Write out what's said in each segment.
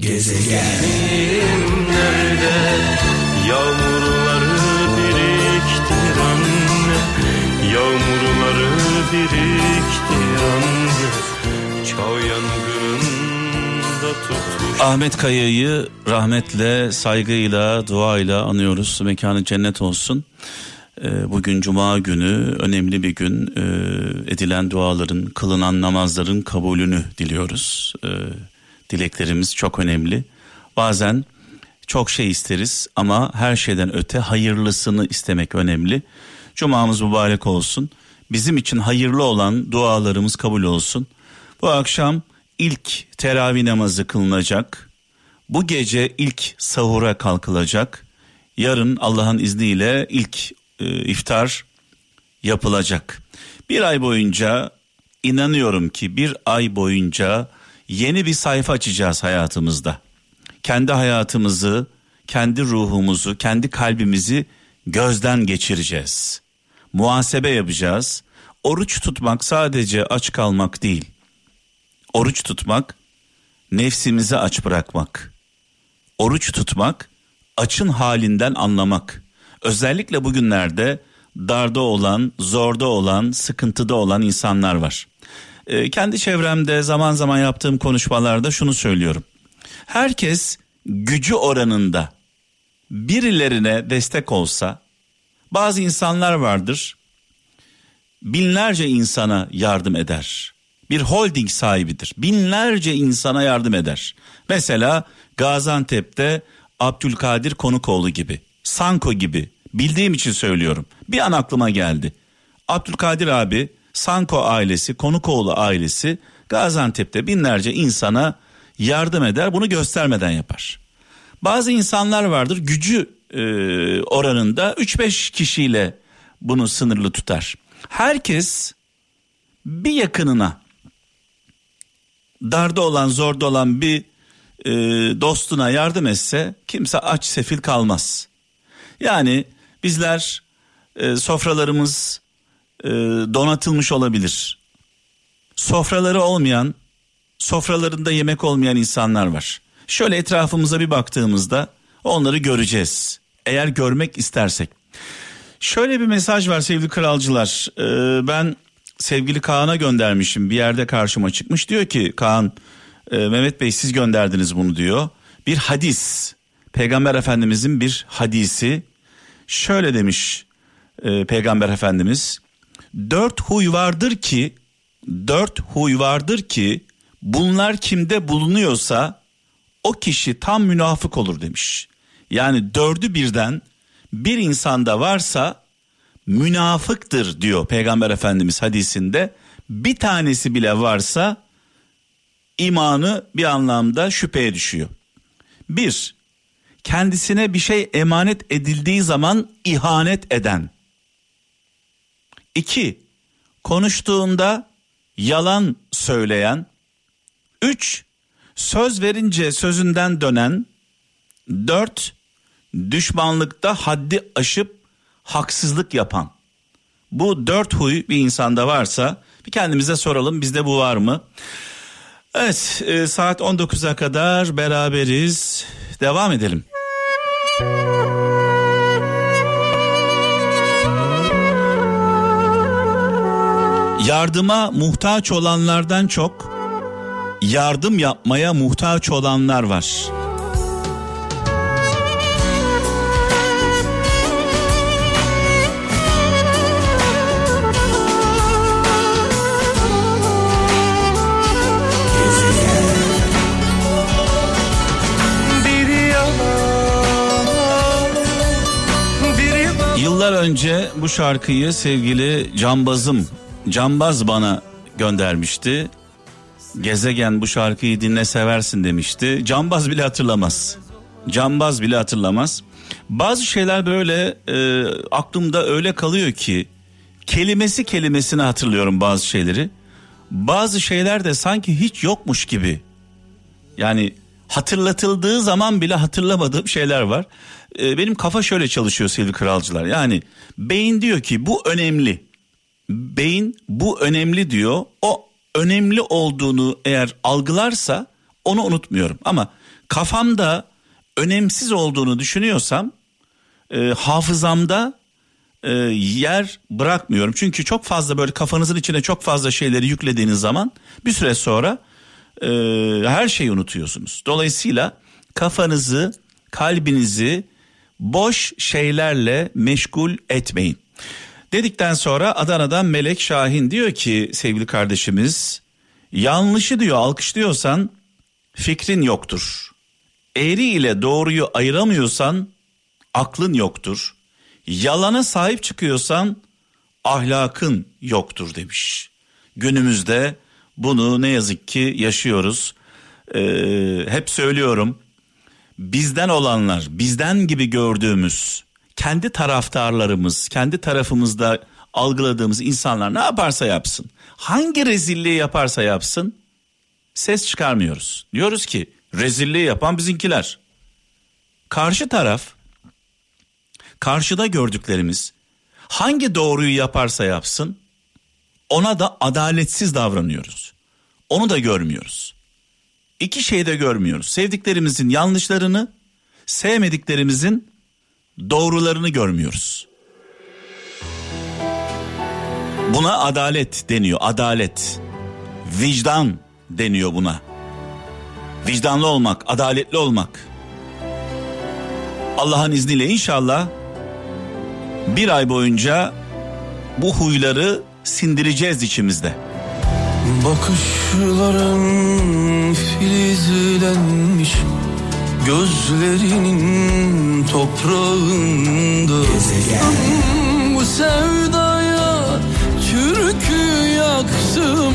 Gezegen nerede yağmurları biriktir anne Yağmurları biriktir anne Çağ yangınında tutmuş Ahmet Kaya'yı rahmetle, saygıyla, duayla anıyoruz. Mekanı cennet olsun. Ee, bugün cuma günü önemli bir gün Ee, edilen duaların kılınan namazların kabulünü diliyoruz Ee, dileklerimiz çok önemli. Bazen çok şey isteriz ama her şeyden öte hayırlısını istemek önemli. Cumamız mübarek olsun. Bizim için hayırlı olan dualarımız kabul olsun. Bu akşam ilk teravih namazı kılınacak. Bu gece ilk sahura kalkılacak. Yarın Allah'ın izniyle ilk e, iftar yapılacak. Bir ay boyunca inanıyorum ki bir ay boyunca yeni bir sayfa açacağız hayatımızda. Kendi hayatımızı, kendi ruhumuzu, kendi kalbimizi gözden geçireceğiz. Muhasebe yapacağız. Oruç tutmak sadece aç kalmak değil. Oruç tutmak nefsimizi aç bırakmak. Oruç tutmak açın halinden anlamak. Özellikle bugünlerde darda olan, zorda olan, sıkıntıda olan insanlar var. Ee, kendi çevremde zaman zaman yaptığım konuşmalarda şunu söylüyorum. Herkes gücü oranında birilerine destek olsa bazı insanlar vardır binlerce insana yardım eder. Bir holding sahibidir. Binlerce insana yardım eder. Mesela Gaziantep'te Abdülkadir Konukoğlu gibi, Sanko gibi bildiğim için söylüyorum. Bir an aklıma geldi. Abdülkadir abi, Sanko ailesi, Konukoğlu ailesi Gaziantep'te binlerce insana yardım eder. Bunu göstermeden yapar. Bazı insanlar vardır gücü e, oranında 3-5 kişiyle bunu sınırlı tutar. Herkes bir yakınına darda olan zorda olan bir e, dostuna yardım etse kimse aç sefil kalmaz. Yani bizler e, sofralarımız e, donatılmış olabilir. Sofraları olmayan, sofralarında yemek olmayan insanlar var. Şöyle etrafımıza bir baktığımızda onları göreceğiz. Eğer görmek istersek. Şöyle bir mesaj var sevgili kralcılar. Ee, ben sevgili Kaan'a göndermişim. Bir yerde karşıma çıkmış. Diyor ki Kaan, e, Mehmet Bey siz gönderdiniz bunu diyor. Bir hadis. Peygamber Efendimizin bir hadisi. Şöyle demiş e, Peygamber Efendimiz. Dört huy vardır ki, dört huy vardır ki bunlar kimde bulunuyorsa o kişi tam münafık olur demiş. Yani dördü birden bir insanda varsa münafıktır diyor Peygamber Efendimiz hadisinde. Bir tanesi bile varsa imanı bir anlamda şüpheye düşüyor. Bir, kendisine bir şey emanet edildiği zaman ihanet eden. İki, konuştuğunda yalan söyleyen. Üç, söz verince sözünden dönen. Dört, düşmanlıkta haddi aşıp haksızlık yapan. Bu dört huy bir insanda varsa bir kendimize soralım bizde bu var mı? Evet e, saat 19'a kadar beraberiz. Devam edelim. Yardıma muhtaç olanlardan çok yardım yapmaya muhtaç olanlar var. Yıllar önce bu şarkıyı sevgili Cambazım, Cambaz bana göndermişti. Gezegen bu şarkıyı dinle seversin demişti. Cambaz bile hatırlamaz. Cambaz bile hatırlamaz. Bazı şeyler böyle e, aklımda öyle kalıyor ki kelimesi kelimesine hatırlıyorum bazı şeyleri. Bazı şeyler de sanki hiç yokmuş gibi. Yani hatırlatıldığı zaman bile hatırlamadığım şeyler var. Ee, benim kafa şöyle çalışıyor sevgili kralcılar. Yani beyin diyor ki bu önemli. Beyin bu önemli diyor. O önemli olduğunu eğer algılarsa onu unutmuyorum. Ama kafamda önemsiz olduğunu düşünüyorsam e, hafızamda e, yer bırakmıyorum. Çünkü çok fazla böyle kafanızın içine çok fazla şeyleri yüklediğiniz zaman bir süre sonra e, her şeyi unutuyorsunuz. Dolayısıyla kafanızı, kalbinizi boş şeylerle meşgul etmeyin. Dedikten sonra Adana'dan Melek Şahin diyor ki sevgili kardeşimiz yanlışı diyor alkışlıyorsan fikrin yoktur. Eğri ile doğruyu ayıramıyorsan aklın yoktur. Yalana sahip çıkıyorsan ahlakın yoktur demiş. Günümüzde bunu ne yazık ki yaşıyoruz. Ee, hep söylüyorum bizden olanlar, bizden gibi gördüğümüz kendi taraftarlarımız, kendi tarafımızda algıladığımız insanlar ne yaparsa yapsın, hangi rezilliği yaparsa yapsın ses çıkarmıyoruz. Diyoruz ki rezilliği yapan bizinkiler. Karşı taraf karşıda gördüklerimiz hangi doğruyu yaparsa yapsın ona da adaletsiz davranıyoruz. Onu da görmüyoruz. İki şey de görmüyoruz. Sevdiklerimizin yanlışlarını, sevmediklerimizin doğrularını görmüyoruz. Buna adalet deniyor. Adalet. Vicdan deniyor buna. Vicdanlı olmak, adaletli olmak. Allah'ın izniyle inşallah bir ay boyunca bu huyları sindireceğiz içimizde. Bakışların filizlenmiş Gözlerinin toprağında Bu sevdaya türkü yaktım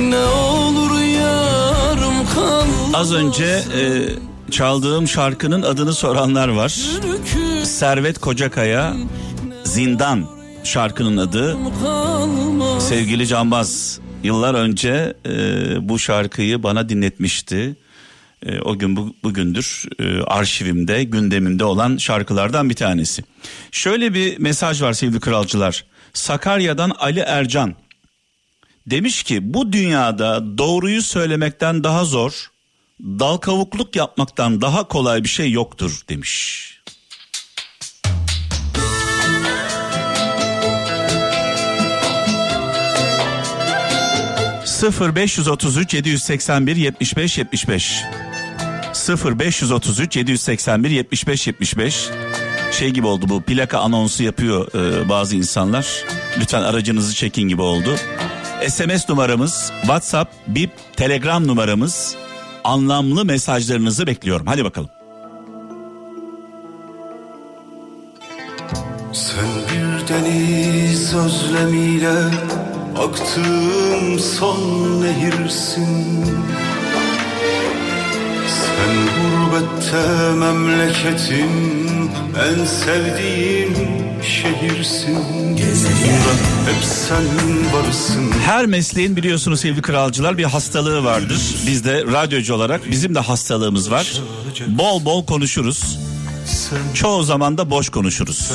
Ne olur yarım kal Az önce e, çaldığım şarkının adını soranlar var. Türkü Servet Kocakaya Zindan şarkının adı. Sevgili Canbaz yıllar önce e, bu şarkıyı bana dinletmişti. E, o gün bu, bugündür e, arşivimde gündemimde olan şarkılardan bir tanesi. Şöyle bir mesaj var sevgili kralcılar. Sakarya'dan Ali Ercan demiş ki bu dünyada doğruyu söylemekten daha zor, dal kavukluk yapmaktan daha kolay bir şey yoktur demiş. Sıfır 533 781 75 75 0 533 781 75 75 şey gibi oldu bu plaka anonsu yapıyor e, bazı insanlar. Lütfen aracınızı çekin gibi oldu. SMS numaramız WhatsApp bip Telegram numaramız. Anlamlı mesajlarınızı bekliyorum. Hadi bakalım. Sen bir deniz özlemiyle aktığım son nehirsin Sen gurbette memleketin en sevdiğim şehirsin. Burada hep sen varsın. Her mesleğin biliyorsunuz sevgili kralcılar bir hastalığı vardır. Biz de radyocu olarak bizim de hastalığımız var. Bol bol konuşuruz. Çoğu zaman da boş konuşuruz.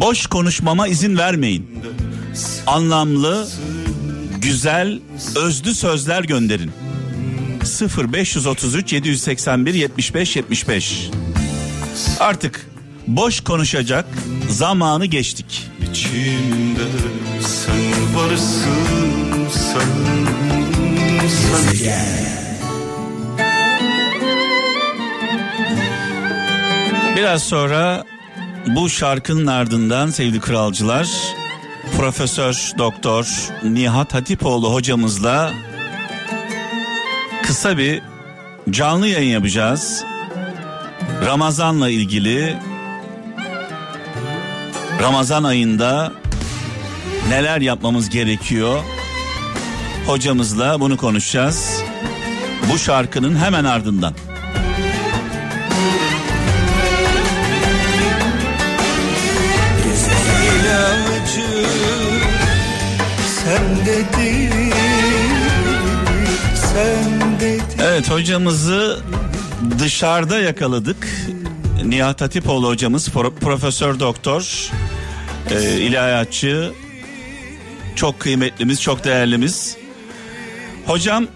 Boş konuşmama izin vermeyin. Anlamlı, güzel, özlü sözler gönderin. 0533 781 75 75. Artık boş konuşacak zamanı geçtik. içimde sen varsın sen sen Biraz sonra bu şarkının ardından sevgili kralcılar Profesör Doktor Nihat Hatipoğlu hocamızla kısa bir canlı yayın yapacağız. Ramazanla ilgili Ramazan ayında neler yapmamız gerekiyor? Hocamızla bunu konuşacağız. Bu şarkının hemen ardından. ilacı sen dedin Evet hocamızı dışarıda yakaladık. Nihat Hatipoğlu hocamız pro- profesör doktor e, ilahiyatçı çok kıymetlimiz çok değerlimiz. Hocam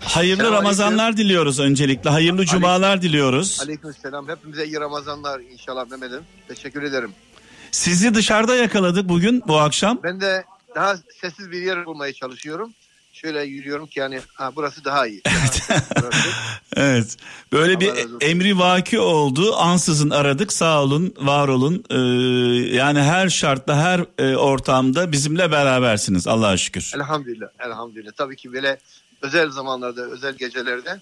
Hayırlı Selam Ramazanlar aleyküm. diliyoruz öncelikle. Hayırlı cumalar diliyoruz. Aleyküm selam. Hepimize iyi Ramazanlar inşallah Mehmet'im. Teşekkür ederim. Sizi dışarıda yakaladık bugün bu akşam. Ben de daha sessiz bir yer bulmaya çalışıyorum. Şöyle yürüyorum ki yani ha, burası daha iyi. Burası. Evet. Böyle Allah bir emri vaki oldu. Ansızın aradık. Sağ olun, var olun. Ee, yani her şartta, her e, ortamda bizimle berabersiniz. Allah'a şükür. elhamdülillah. Elhamdülillah. Tabii ki böyle özel zamanlarda, özel gecelerde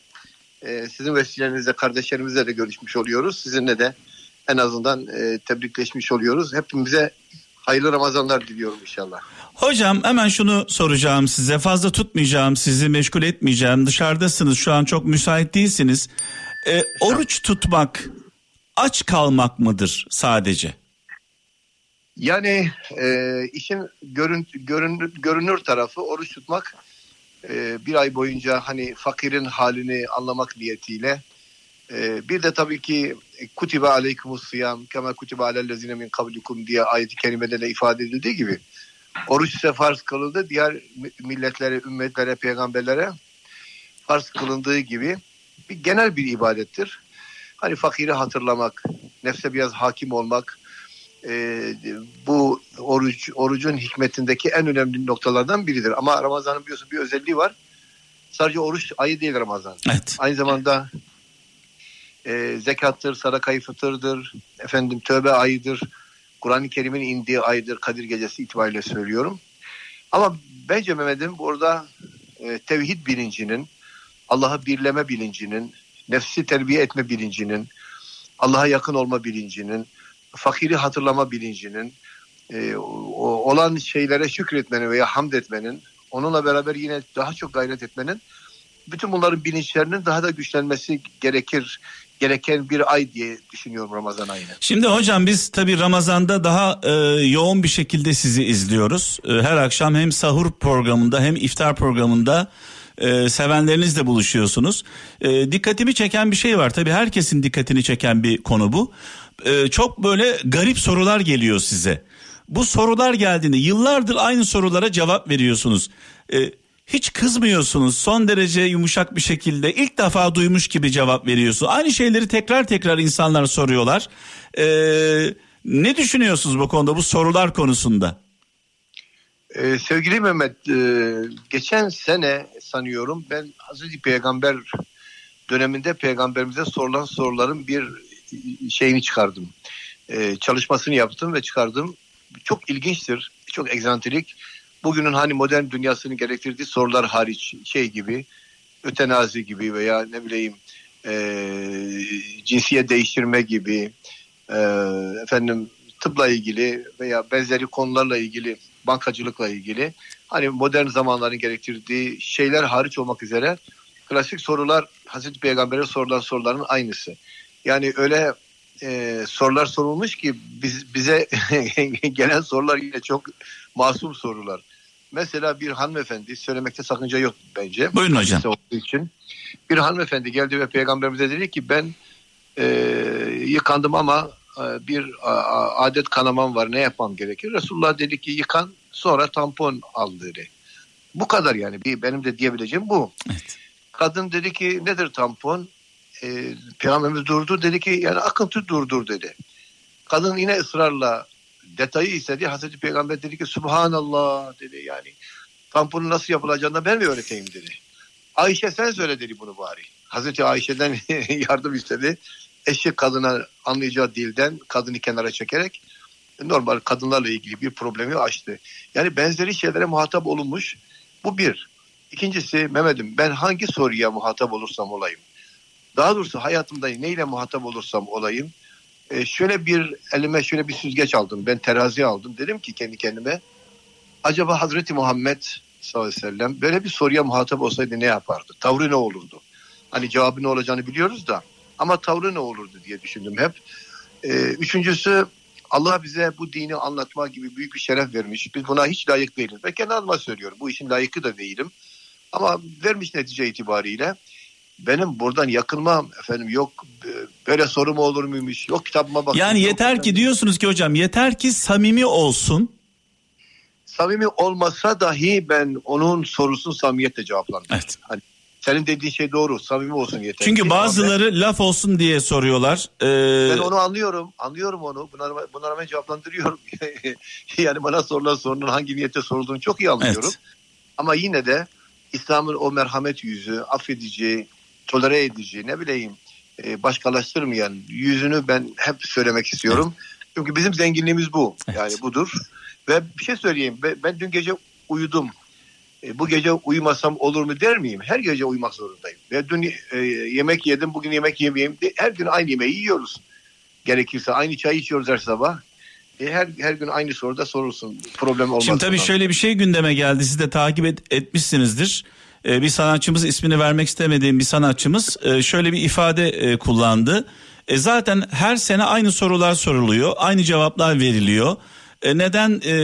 e, sizin vesilenizle kardeşlerimizle de görüşmüş oluyoruz. Sizinle de en azından e, tebrikleşmiş oluyoruz. Hepimize hayırlı Ramazanlar diliyorum inşallah. Hocam hemen şunu soracağım size. Fazla tutmayacağım, sizi meşgul etmeyeceğim. Dışarıdasınız şu an çok müsait değilsiniz. Ee, oruç tutmak aç kalmak mıdır sadece? Yani e, işin görün, görünür, görünür tarafı oruç tutmak e, bir ay boyunca hani fakirin halini anlamak niyetiyle e, bir de tabii ki kutibe aleykumus siyam kema kutibe alellezine min kablikum diye ayet-i kerimede de ifade edildiği gibi oruç ise farz kılındı diğer mi- milletlere, ümmetlere, peygamberlere farz kılındığı gibi bir genel bir ibadettir. Hani fakiri hatırlamak, nefse biraz hakim olmak, e, bu oruç orucun hikmetindeki en önemli noktalardan biridir. Ama Ramazan'ın biliyorsun bir özelliği var. Sadece oruç ayı değil Ramazan. Evet. Aynı zamanda e, zekattır, sadakayı fıtırdır, efendim tövbe ayıdır, Kur'an-ı Kerim'in indiği aydır, Kadir Gecesi itibariyle söylüyorum. Ama bence Mehmet'im burada e, tevhid bilincinin, Allah'ı birleme bilincinin, nefsi terbiye etme bilincinin, Allah'a yakın olma bilincinin, fakiri hatırlama bilincinin, e, olan şeylere şükretmenin veya hamd etmenin, onunla beraber yine daha çok gayret etmenin, bütün bunların bilinçlerinin daha da güçlenmesi gerekir, gereken bir ay diye düşünüyorum Ramazan ayını. Şimdi hocam biz tabii Ramazan'da daha e, yoğun bir şekilde sizi izliyoruz. E, her akşam hem sahur programında hem iftar programında e, sevenlerinizle buluşuyorsunuz. E, dikkatimi çeken bir şey var. Tabii herkesin dikkatini çeken bir konu bu. E, çok böyle garip sorular geliyor size. Bu sorular geldiğinde yıllardır aynı sorulara cevap veriyorsunuz. E, hiç kızmıyorsunuz. Son derece yumuşak bir şekilde ilk defa duymuş gibi cevap veriyorsunuz. Aynı şeyleri tekrar tekrar insanlar soruyorlar. Ee, ne düşünüyorsunuz bu konuda bu sorular konusunda? Ee, sevgili Mehmet, e, geçen sene sanıyorum ben Hazreti Peygamber döneminde peygamberimize sorulan soruların bir şeyini çıkardım. Ee, çalışmasını yaptım ve çıkardım. Çok ilginçtir, çok egzantrik. Bugünün hani modern dünyasının gerektirdiği sorular hariç şey gibi, ötenazi gibi veya ne bileyim e, cinsiyet değiştirme gibi, e, efendim tıpla ilgili veya benzeri konularla ilgili bankacılıkla ilgili hani modern zamanların gerektirdiği şeyler hariç olmak üzere klasik sorular Hazreti Peygamber'e sorulan soruların aynısı. Yani öyle e, sorular sorulmuş ki biz, bize gelen sorular yine çok masum sorular. Mesela bir hanımefendi söylemekte sakınca yok bence. Buyurun hocam. Olduğu için. Bir hanımefendi geldi ve peygamberimize dedi ki ben e, yıkandım ama e, bir a, adet kanamam var ne yapmam gerekir? Resulullah dedi ki yıkan sonra tampon al dedi. Bu kadar yani bir, benim de diyebileceğim bu. Evet. Kadın dedi ki nedir tampon? E, Peygamberimiz durdu dedi ki yani akıntı durdur dedi. Kadın yine ısrarla detayı istedi. Hazreti Peygamber dedi ki Subhanallah dedi yani tamponu nasıl yapılacağını ben mi öğreteyim dedi. Ayşe sen söyle dedi bunu bari. Hazreti Ayşe'den yardım istedi. Eşek kadına anlayacağı dilden kadını kenara çekerek normal kadınlarla ilgili bir problemi açtı. Yani benzeri şeylere muhatap olunmuş. Bu bir. İkincisi Mehmet'im ben hangi soruya muhatap olursam olayım. Daha doğrusu hayatımda neyle muhatap olursam olayım. E, şöyle bir elime şöyle bir süzgeç aldım. Ben terazi aldım. Dedim ki kendi kendime acaba Hazreti Muhammed sallallahu aleyhi ve sellem böyle bir soruya muhatap olsaydı ne yapardı? Tavrı ne olurdu? Hani cevabı ne olacağını biliyoruz da ama tavrı ne olurdu diye düşündüm hep. E, üçüncüsü Allah bize bu dini anlatma gibi büyük bir şeref vermiş. Biz buna hiç layık değiliz. Ben kendi adıma söylüyorum. Bu işin layıkı da değilim. Ama vermiş netice itibariyle benim buradan yakınmam efendim yok e, böyle soru mu olur muymuş yok kitabıma bakın. Yani yok yeter ki diyorsunuz ki hocam yeter ki samimi olsun. samimi olmasa dahi ben onun sorusunu samimiyetle cevaplandırırım. Evet. Hani senin dediğin şey doğru. Samimi olsun yeter. Çünkü bazıları laf olsun diye soruyorlar. Ee, Ben onu anlıyorum. Anlıyorum onu. Bunlara ben cevaplandırıyorum. yani bana sorulan sorunun hangi niyette sorulduğunu çok iyi anlıyorum. Evet. Ama yine de İslam'ın o merhamet yüzü, affedici, tolere edici, ne bileyim e, başkalaştırmayan yüzünü ben hep söylemek istiyorum. Çünkü bizim zenginliğimiz bu. Evet. Yani budur. Ve bir şey söyleyeyim. Ben, ben dün gece uyudum. E, bu gece uyumasam olur mu der miyim? Her gece uyumak zorundayım. Ve dün e, yemek yedim, bugün yemek yemeyeyim. Her gün aynı yemeği yiyoruz. Gerekirse aynı çayı içiyoruz her sabah. E, her her gün aynı soruda sorulsun. Problem olmaz. Şimdi tabii bundan. şöyle bir şey gündeme geldi. Siz de takip et- etmişsinizdir. Ee, bir sanatçımız ismini vermek istemediğim bir sanatçımız e, şöyle bir ifade e, kullandı. E, zaten her sene aynı sorular soruluyor, aynı cevaplar veriliyor. E, neden e,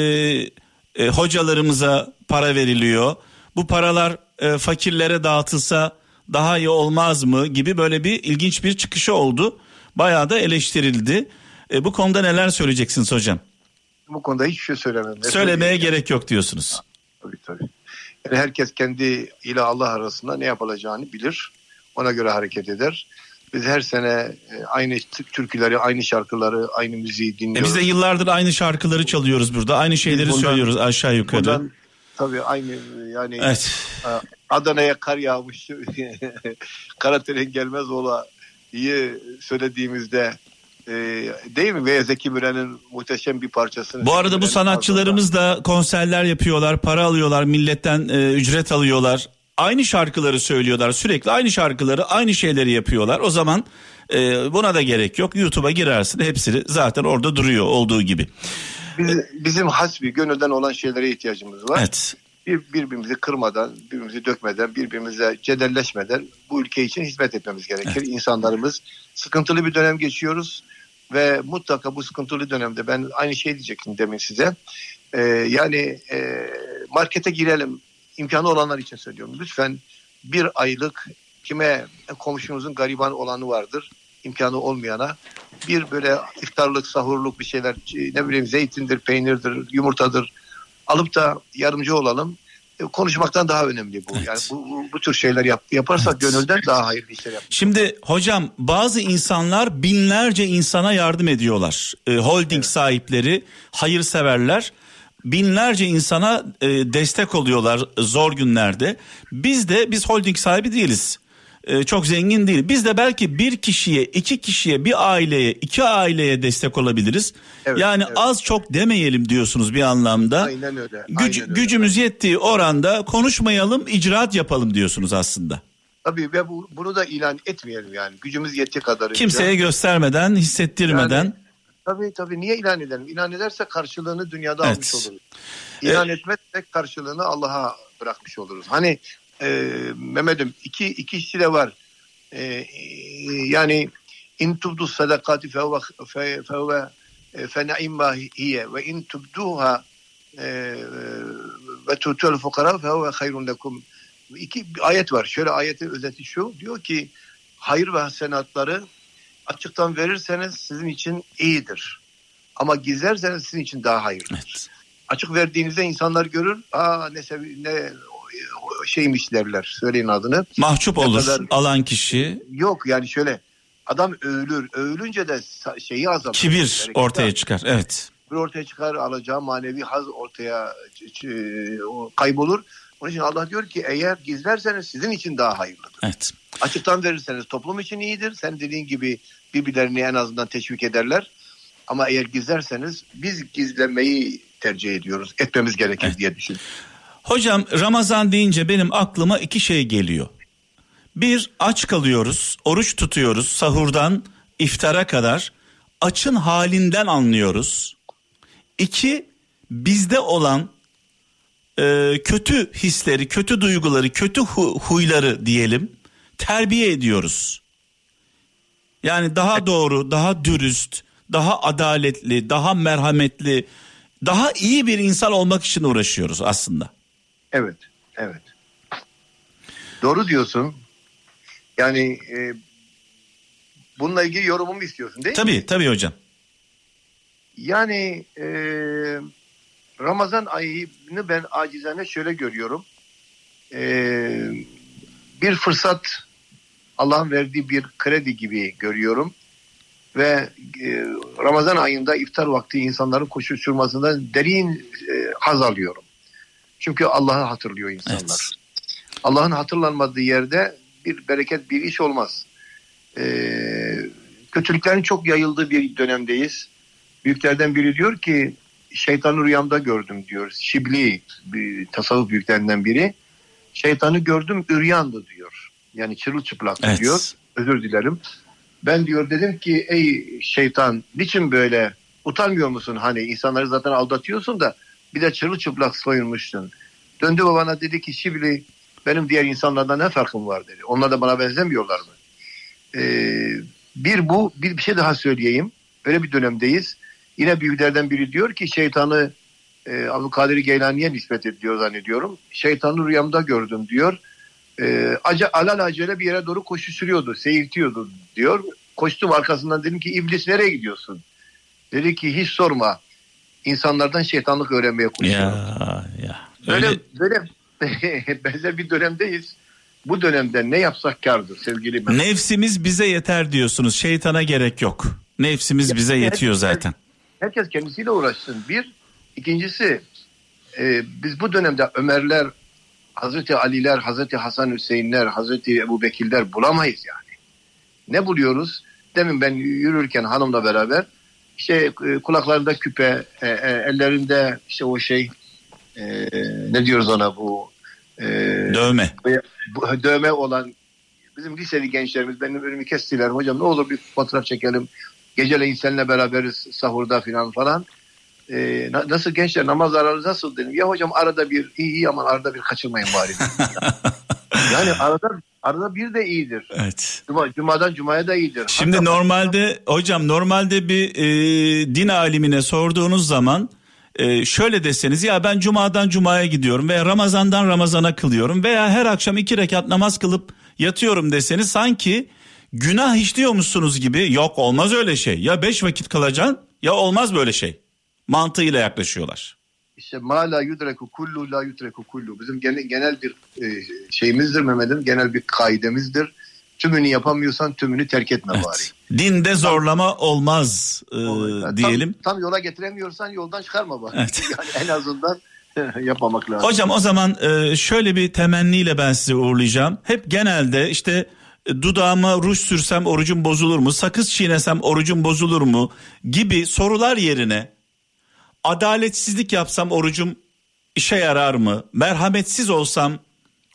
e, hocalarımıza para veriliyor? Bu paralar e, fakirlere dağıtılsa daha iyi olmaz mı gibi böyle bir ilginç bir çıkışı oldu. Bayağı da eleştirildi. E, bu konuda neler söyleyeceksiniz hocam? Bu konuda hiçbir şey söylemem. Ne Söylemeye gerek yok diyorsunuz. Tabii tabii. Yani herkes kendi ile Allah arasında ne yapılacağını bilir. Ona göre hareket eder. Biz her sene e, aynı türküleri, aynı şarkıları, aynı müziği E dinliyoruz. biz de yıllardır aynı şarkıları çalıyoruz burada. Aynı şeyleri bundan- söylüyoruz aşağı yukarı. Bundan tabii aynı yani Evet. e, Adana'ya kar yağmış. Karateren gelmez ola iyi söylediğimizde e, değil mi? Ve Zeki Müren'in muhteşem bir parçasını. Bu arada Zeki bu sanatçılarımız da konserler yapıyorlar, para alıyorlar, milletten e, ücret alıyorlar. Aynı şarkıları söylüyorlar, sürekli aynı şarkıları, aynı şeyleri yapıyorlar. O zaman e, buna da gerek yok. YouTube'a girersin, hepsi zaten orada duruyor olduğu gibi. Biz, bizim hasbi gönülden olan şeylere ihtiyacımız var. Evet. Bir, birbirimizi kırmadan, birbirimizi dökmeden, birbirimize cedelleşmeden bu ülke için hizmet etmemiz gerekir. İnsanlarımız sıkıntılı bir dönem geçiyoruz ve mutlaka bu sıkıntılı dönemde ben aynı şey diyecektim demin size. Ee, yani e, markete girelim imkanı olanlar için söylüyorum. Lütfen bir aylık kime komşunuzun gariban olanı vardır imkanı olmayana bir böyle iftarlık sahurluk bir şeyler ne bileyim zeytindir peynirdir yumurtadır alıp da yardımcı olalım. E, Konuşmaktan daha önemli bu. Evet. Yani bu, bu, bu tür şeyler yap, yaparsak Evet. gönülden daha hayırlı işler yap. Şimdi hocam bazı insanlar binlerce insana yardım ediyorlar. E, holding sahipleri, hayırseverler binlerce insana e, destek oluyorlar zor günlerde. Biz de biz holding sahibi değiliz. E, çok zengin değil. Biz de belki bir kişiye, iki kişiye, bir aileye, iki aileye destek olabiliriz. Evet, yani evet. az çok demeyelim diyorsunuz bir anlamda. Aynen öyle. Güc- aynen öyle. gücümüz yettiği oranda konuşmayalım, icraat yapalım diyorsunuz aslında. Tabii ve bu, bunu da ilan etmeyelim yani. Gücümüz yettiği kadarıyla. Kimseye göstermeden, hissettirmeden. Yani- Tabii tabii niye ilan edelim? İlan ederse karşılığını dünyada Evet. almış oluruz. İlan etmezsek karşılığını Allah'a bırakmış oluruz. Hani e, Mehmet'im iki, ikisi de var. E, e, yani in tubdu sadakati fehuve fe- fehuve e, fe naimma hiye ve in tubduha e, ve tutul fukara fehuve hayrun lekum. İki ayet var. Şöyle ayetin özeti şu. Diyor ki hayır ve hasenatları açıktan verirseniz sizin için iyidir. Ama gizlerseniz sizin için daha hayırlıdır. Evet. Açık verdiğinizde insanlar görür. Aa ne sevi ne şeymiş derler. Söyleyin adını. Mahcup Ne olur kadar- alan kişi. Yok yani şöyle adam övülür. Övülünce de şeyi azalır. Kibir Bereketi ortaya çıkar. Evet. bir ortaya çıkar alacağı manevi haz ortaya o kaybolur. Onun için Allah diyor ki eğer gizlerseniz sizin için daha hayırlıdır. Evet. Açıktan verirseniz toplum için iyidir. Sen dediğin gibi birbirlerini en azından teşvik ederler. Ama eğer gizlerseniz biz gizlemeyi tercih ediyoruz. Etmemiz gerekir Evet. diye düşün. Hocam Ramazan deyince benim aklıma iki şey geliyor. Bir aç kalıyoruz, oruç tutuyoruz sahurdan iftara kadar açın halinden anlıyoruz. İki bizde olan e, kötü hisleri, kötü duyguları, kötü hu- huyları diyelim terbiye ediyoruz. Yani daha doğru, daha dürüst, daha adaletli, daha merhametli, daha iyi bir insan olmak için uğraşıyoruz aslında. Evet, evet. Doğru diyorsun. Yani e, bununla ilgili yorumumu istiyorsun değil mi? Tabii tabii hocam. Yani e, Ramazan ayını ben acizane şöyle görüyorum. E, bir fırsat Allah'ın verdiği bir kredi gibi görüyorum ve e, Ramazan ayında iftar vakti insanların koşuşturmasından derin e, haz alıyorum. Çünkü Allah'ı hatırlıyor insanlar. Evet. Allah'ın hatırlanmadığı yerde bir bereket bir iş olmaz. Ee, kötülüklerin çok yayıldığı bir dönemdeyiz. Büyüklerden biri diyor ki şeytanı rüyamda gördüm diyor. Şibli bir tasavvuf büyüklerinden biri. Şeytanı gördüm üryandı diyor. Yani çırılçıplaktı Evet. diyor. Özür dilerim. Ben diyor dedim ki ey şeytan niçin böyle utanmıyor musun? Hani insanları zaten aldatıyorsun da bir de çırılçıplak soyunmuşsun. Döndü babana dedi ki Şibli benim diğer insanlardan ne farkım var dedi. Onlar da bana benzemiyorlar mı? Ee, bir bu bir, bir şey daha söyleyeyim. Öyle bir dönemdeyiz. Yine büyüklerden biri diyor ki şeytanı e, Abdülkadir Geylani'ye nispet ediyor zannediyorum. Şeytanı rüyamda gördüm diyor. E, aca, alal acele bir yere doğru koşuşturuyordu, seyirtiyordu diyor. Koştum arkasından dedim ki iblis nereye gidiyorsun? Dedi ki hiç sorma. İnsanlardan şeytanlık öğrenmeye koşuyorum. Ya ya. Böyle, Öyle, böyle benzer bir dönemdeyiz. Bu dönemde ne yapsak kardır sevgili Mehmet. nefsimiz bize yeter diyorsunuz. Şeytana gerek yok. Nefsimiz bize yetiyor zaten. Herkes kendisiyle uğraşsın. Bir. ikincisi e, biz bu dönemde Ömerler, Hazreti Aliler, Hazreti Hasan Hüseyinler, Hazreti Ebu Bekirler bulamayız yani. Ne buluyoruz? Demin ben yürürken hanımla beraber işte e, kulaklarında küpe, e, e, ellerinde işte o şey e, ne diyoruz ona bu e, Dövme. bu dövme olan bizim liseli gençlerimiz benim önümü kestiler. Hocam ne olur bir fotoğraf çekelim. Geceleyin seninle beraberiz sahurda falan falan. Na- nasıl gençler namaz aranız nasıl dedim. Ya hocam arada bir iyi iyi ama arada bir kaçırmayın bari. yani arada arada bir de iyidir. Evet. Cuma, cumadan cumaya da iyidir. Şimdi Hatta- normalde hocam normalde bir e, din alimine sorduğunuz zaman e, şöyle deseniz ya ben cumadan cumaya gidiyorum veya ramazandan ramazana kılıyorum veya her akşam iki rekat namaz kılıp yatıyorum deseniz sanki günah işliyormuşsunuz gibi yok olmaz öyle şey ya beş vakit kılacaksın ya olmaz böyle şey mantığıyla yaklaşıyorlar. İşte ma la yudreku kullu la yudreku kullu. Bizim genel, genel bir e, şeyimizdir Mehmet'im. Genel bir kaidemizdir. Tümünü yapamıyorsan tümünü terk etme bari. Evet. Dinde zorlama olmaz e, Yani diyelim. Tam, tam yola getiremiyorsan yoldan çıkarma bari. Evet. Yani en azından yapmamak lazım. Hocam o zaman e, şöyle bir temenniyle ben sizi uğurlayacağım. Hep genelde işte e, dudağıma ruj sürsem orucum bozulur mu? Sakız çiğnesem orucum bozulur mu? Gibi sorular yerine adaletsizlik yapsam orucum işe yarar mı? Merhametsiz olsam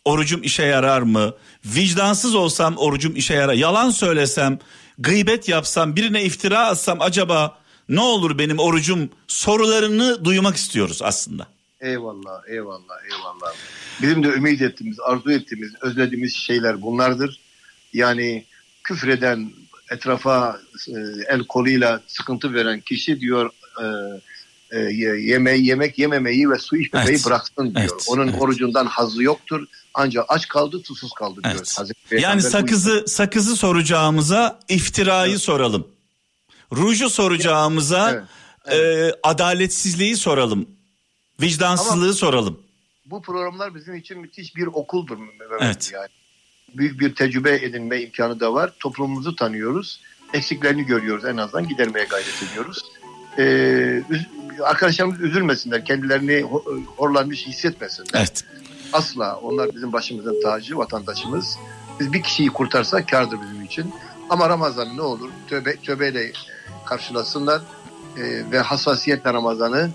orucum işe yarar mı? Vicdansız olsam orucum işe yarar. Yalan söylesem, gıybet yapsam, birine iftira atsam acaba ne olur benim orucum sorularını duymak istiyoruz aslında. Eyvallah, eyvallah, eyvallah. Bizim de ümit ettiğimiz, arzu ettiğimiz, özlediğimiz şeyler bunlardır. Yani küfreden, etrafa e, el koluyla sıkıntı veren kişi diyor e, e, ye- yemeği, yemek yememeyi ve su içmemeyi Evet. bıraksın diyor. Evet, Onun evet. orucundan hazzı yoktur. Ancak aç kaldı, susuz kaldı diyor. Evet. Hazreti Yani Peygamber bu- sakızı sakızı soracağımıza iftirayı soralım. Ruju soracağımıza Evet, e, adaletsizliği soralım. Vicdansızlığı Ama- soralım. bu programlar bizim için müthiş bir okuldur Evet. yani. Büyük bir tecrübe edinme imkanı da var. Toplumumuzu tanıyoruz. Eksiklerini görüyoruz en azından gidermeye gayret ediyoruz. Üz- arkadaşlarımız üzülmesinler. Kendilerini ho- horlanmış hissetmesinler. Evet. Asla. Onlar bizim başımızın tacı, vatandaşımız. Biz bir kişiyi kurtarsak kardır bizim için. Ama Ramazan ne olur tövbe, tövbeyle e, karşılasınlar e, ve hassasiyetle Ramazan'ı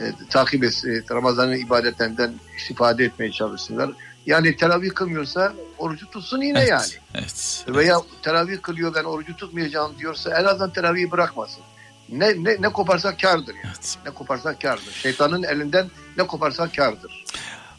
e, takip et, e, Ramazan'ın ibadetlerinden istifade etmeye çalışsınlar. Yani teravih kılmıyorsa orucu tutsun yine Evet. yani. Evet. Veya teravih kılıyor ben orucu tutmayacağım diyorsa en azından teravihi bırakmasın. Ne, ne, ne koparsa kardır yani. Evet. Ne koparsa kardır. Şeytanın elinden ne koparsa kardır.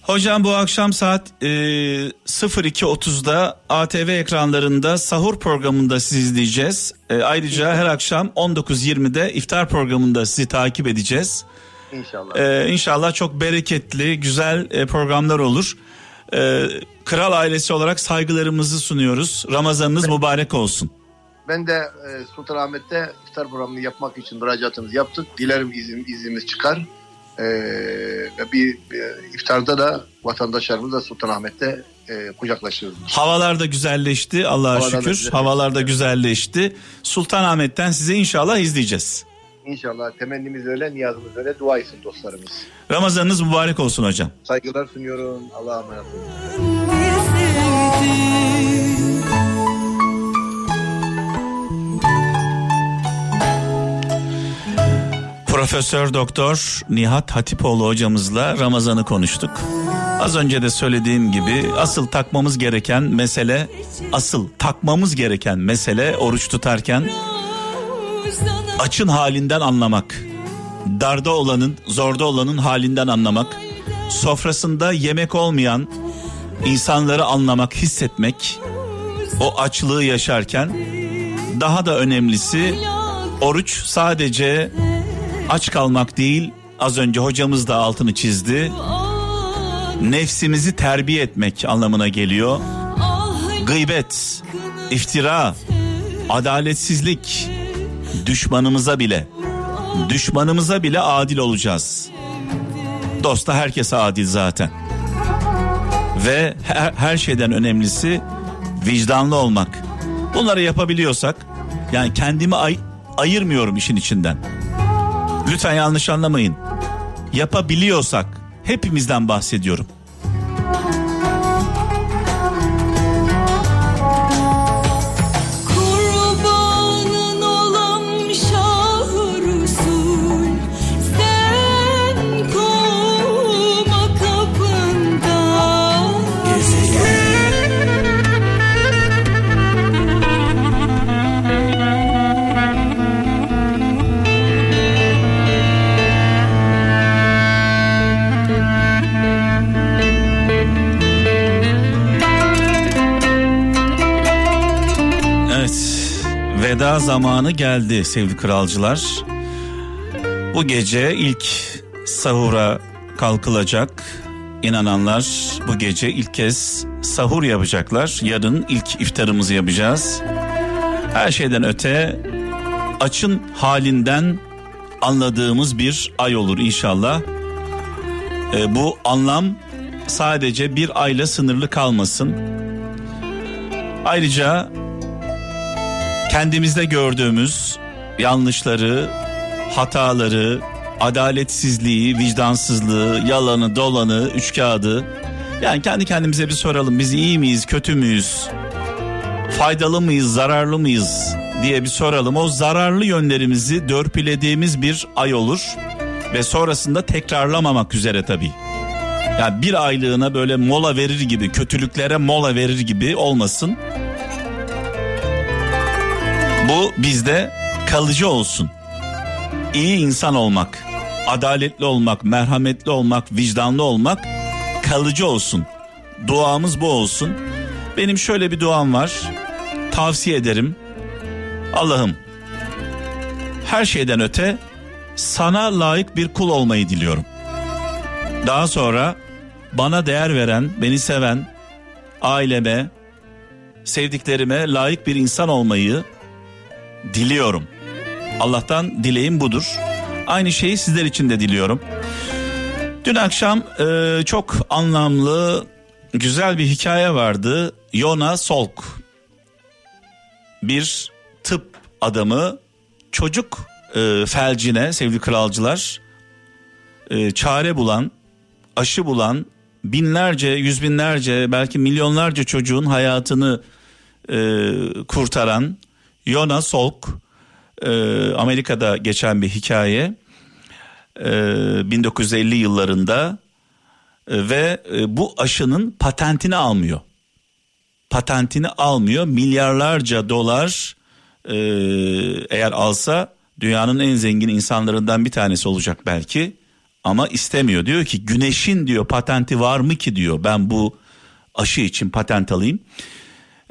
Hocam bu akşam saat e, 02.30'da ATV ekranlarında sahur programında sizi izleyeceğiz. E, ayrıca her akşam 19.20'de iftar programında sizi takip edeceğiz. İnşallah. Ee, inşallah çok bereketli, güzel e, programlar olur. Ee, Kral ailesi olarak saygılarımızı sunuyoruz. Ramazanınız mübarek olsun. Ben de e, Sultanahmet'te iftar programını yapmak için müracaatımızı yaptık. Dilerim izin, iznimiz çıkar. Ee, ve bir, bir iftarda da vatandaşlarımızla Sultanahmet'te e, kucaklaşıyoruz. Havalar da güzelleşti Allah'a Havalar da şükür. güzelleşti. Havalar da güzelleşti. Sultanahmet'ten size inşallah izleyeceğiz. İnşallah temennimiz öyle, niyazımız öyle, dua etsin dostlarımız. Ramazanınız mübarek olsun hocam. Saygılar sunuyorum. Allah'a emanet olun. Profesör Doktor Nihat Hatipoğlu hocamızla Ramazan'ı konuştuk. Az önce de söylediğim gibi asıl takmamız gereken mesele, asıl takmamız gereken mesele oruç tutarken açın halinden anlamak. Darda olanın, zorda olanın halinden anlamak. Sofrasında yemek olmayan insanları anlamak, hissetmek. O açlığı yaşarken daha da önemlisi oruç sadece aç kalmak değil. Az önce hocamız da altını çizdi. Nefsimizi terbiye etmek anlamına geliyor. Gıybet, iftira, adaletsizlik düşmanımıza bile düşmanımıza bile adil olacağız. Dosta herkese adil zaten. Ve her, her şeyden önemlisi vicdanlı olmak. Bunları yapabiliyorsak yani kendimi ay- ayırmıyorum işin içinden. Lütfen yanlış anlamayın. Yapabiliyorsak hepimizden bahsediyorum. Veda zamanı geldi sevgili kralcılar. Bu gece ilk sahura kalkılacak. İnananlar bu gece ilk kez sahur yapacaklar. Yarın ilk iftarımızı yapacağız. Her şeyden öte açın halinden anladığımız bir ay olur inşallah. Ee, bu anlam sadece bir ayla sınırlı kalmasın. Ayrıca kendimizde gördüğümüz yanlışları, hataları, adaletsizliği, vicdansızlığı, yalanı, dolanı, üçkağıdı. Yani kendi kendimize bir soralım. Biz iyi miyiz, kötü müyüz? Faydalı mıyız, zararlı mıyız diye bir soralım. O zararlı yönlerimizi dörpülediğimiz bir ay olur ve sonrasında tekrarlamamak üzere tabii. Yani bir aylığına böyle mola verir gibi, kötülüklere mola verir gibi olmasın. Bu bizde kalıcı olsun. İyi insan olmak, adaletli olmak, merhametli olmak, vicdanlı olmak kalıcı olsun. Duamız bu olsun. Benim şöyle bir duam var. Tavsiye ederim. Allah'ım her şeyden öte sana layık bir kul olmayı diliyorum. Daha sonra bana değer veren, beni seven, aileme, sevdiklerime layık bir insan olmayı diliyorum. Allah'tan dileğim budur. Aynı şeyi sizler için de diliyorum. Dün akşam e, çok anlamlı, güzel bir hikaye vardı. Yona Solk. Bir tıp adamı çocuk e, felcine sevgili kralcılar e, çare bulan, aşı bulan binlerce, yüz binlerce belki milyonlarca çocuğun hayatını e, kurtaran Yona Salk e, Amerika'da geçen bir hikaye e, 1950 yıllarında e, ve e, bu aşının patentini almıyor. Patentini almıyor. Milyarlarca dolar e, eğer alsa dünyanın en zengin insanlarından bir tanesi olacak belki. Ama istemiyor. Diyor ki güneşin diyor patenti var mı ki? diyor. Ben bu aşı için patent alayım.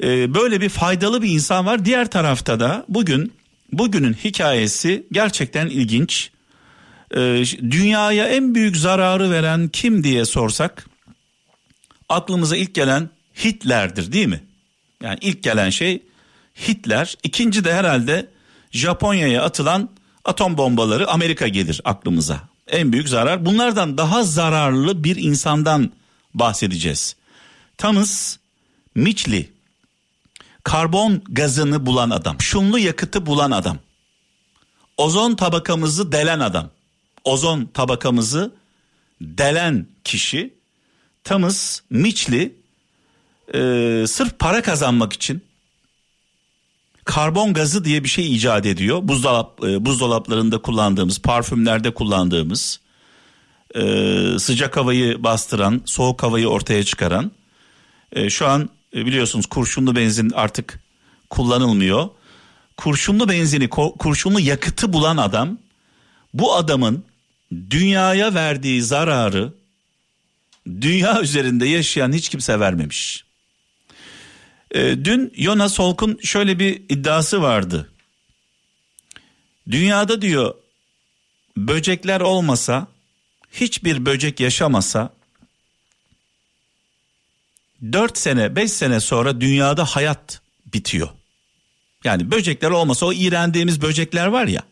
Ee, böyle bir faydalı bir insan var. Diğer tarafta da bugün bugünün hikayesi gerçekten ilginç. Ee, dünyaya en büyük zararı veren kim diye sorsak aklımıza ilk gelen Hitler'dir değil mi? Yani ilk gelen şey Hitler. İkinci de herhalde Japonya'ya atılan atom bombaları Amerika gelir aklımıza. En büyük zarar. Bunlardan daha zararlı bir insandan bahsedeceğiz. Thomas Mitchell karbon gazını bulan adam, şunlu yakıtı bulan adam, ozon tabakamızı delen adam, ozon tabakamızı delen kişi Thomas Mitchell e, sırf para kazanmak için karbon gazı diye bir şey icat ediyor. Buzdolap e, buzdolaplarında kullandığımız, parfümlerde kullandığımız e, sıcak havayı bastıran, soğuk havayı ortaya çıkaran. E, şu an biliyorsunuz kurşunlu benzin artık kullanılmıyor. Kurşunlu benzini, kurşunlu yakıtı bulan adam bu adamın dünyaya verdiği zararı dünya üzerinde yaşayan hiç kimse vermemiş. E, dün Jonas Holk'un şöyle bir iddiası vardı. Dünyada diyor böcekler olmasa, hiçbir böcek yaşamasa 4 sene 5 sene sonra dünyada hayat bitiyor. Yani böcekler olmasa o iğrendiğimiz böcekler var ya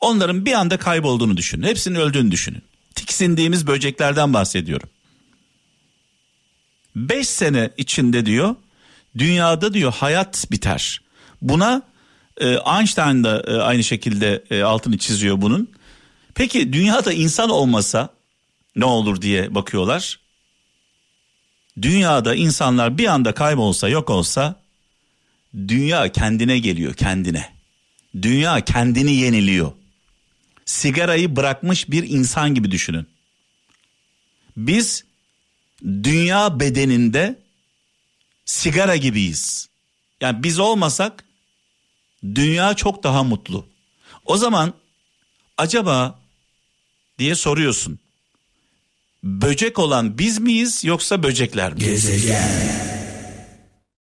onların bir anda kaybolduğunu düşünün. Hepsinin öldüğünü düşünün. Tiksindiğimiz böceklerden bahsediyorum. 5 sene içinde diyor dünyada diyor hayat biter. Buna e, Einstein da e, aynı şekilde e, altını çiziyor bunun. Peki dünyada insan olmasa ne olur diye bakıyorlar. Dünyada insanlar bir anda kaybolsa yok olsa dünya kendine geliyor kendine. Dünya kendini yeniliyor. Sigarayı bırakmış bir insan gibi düşünün. Biz dünya bedeninde sigara gibiyiz. Yani biz olmasak dünya çok daha mutlu. O zaman acaba diye soruyorsun. Böcek olan biz miyiz yoksa böcekler mi? Gezegen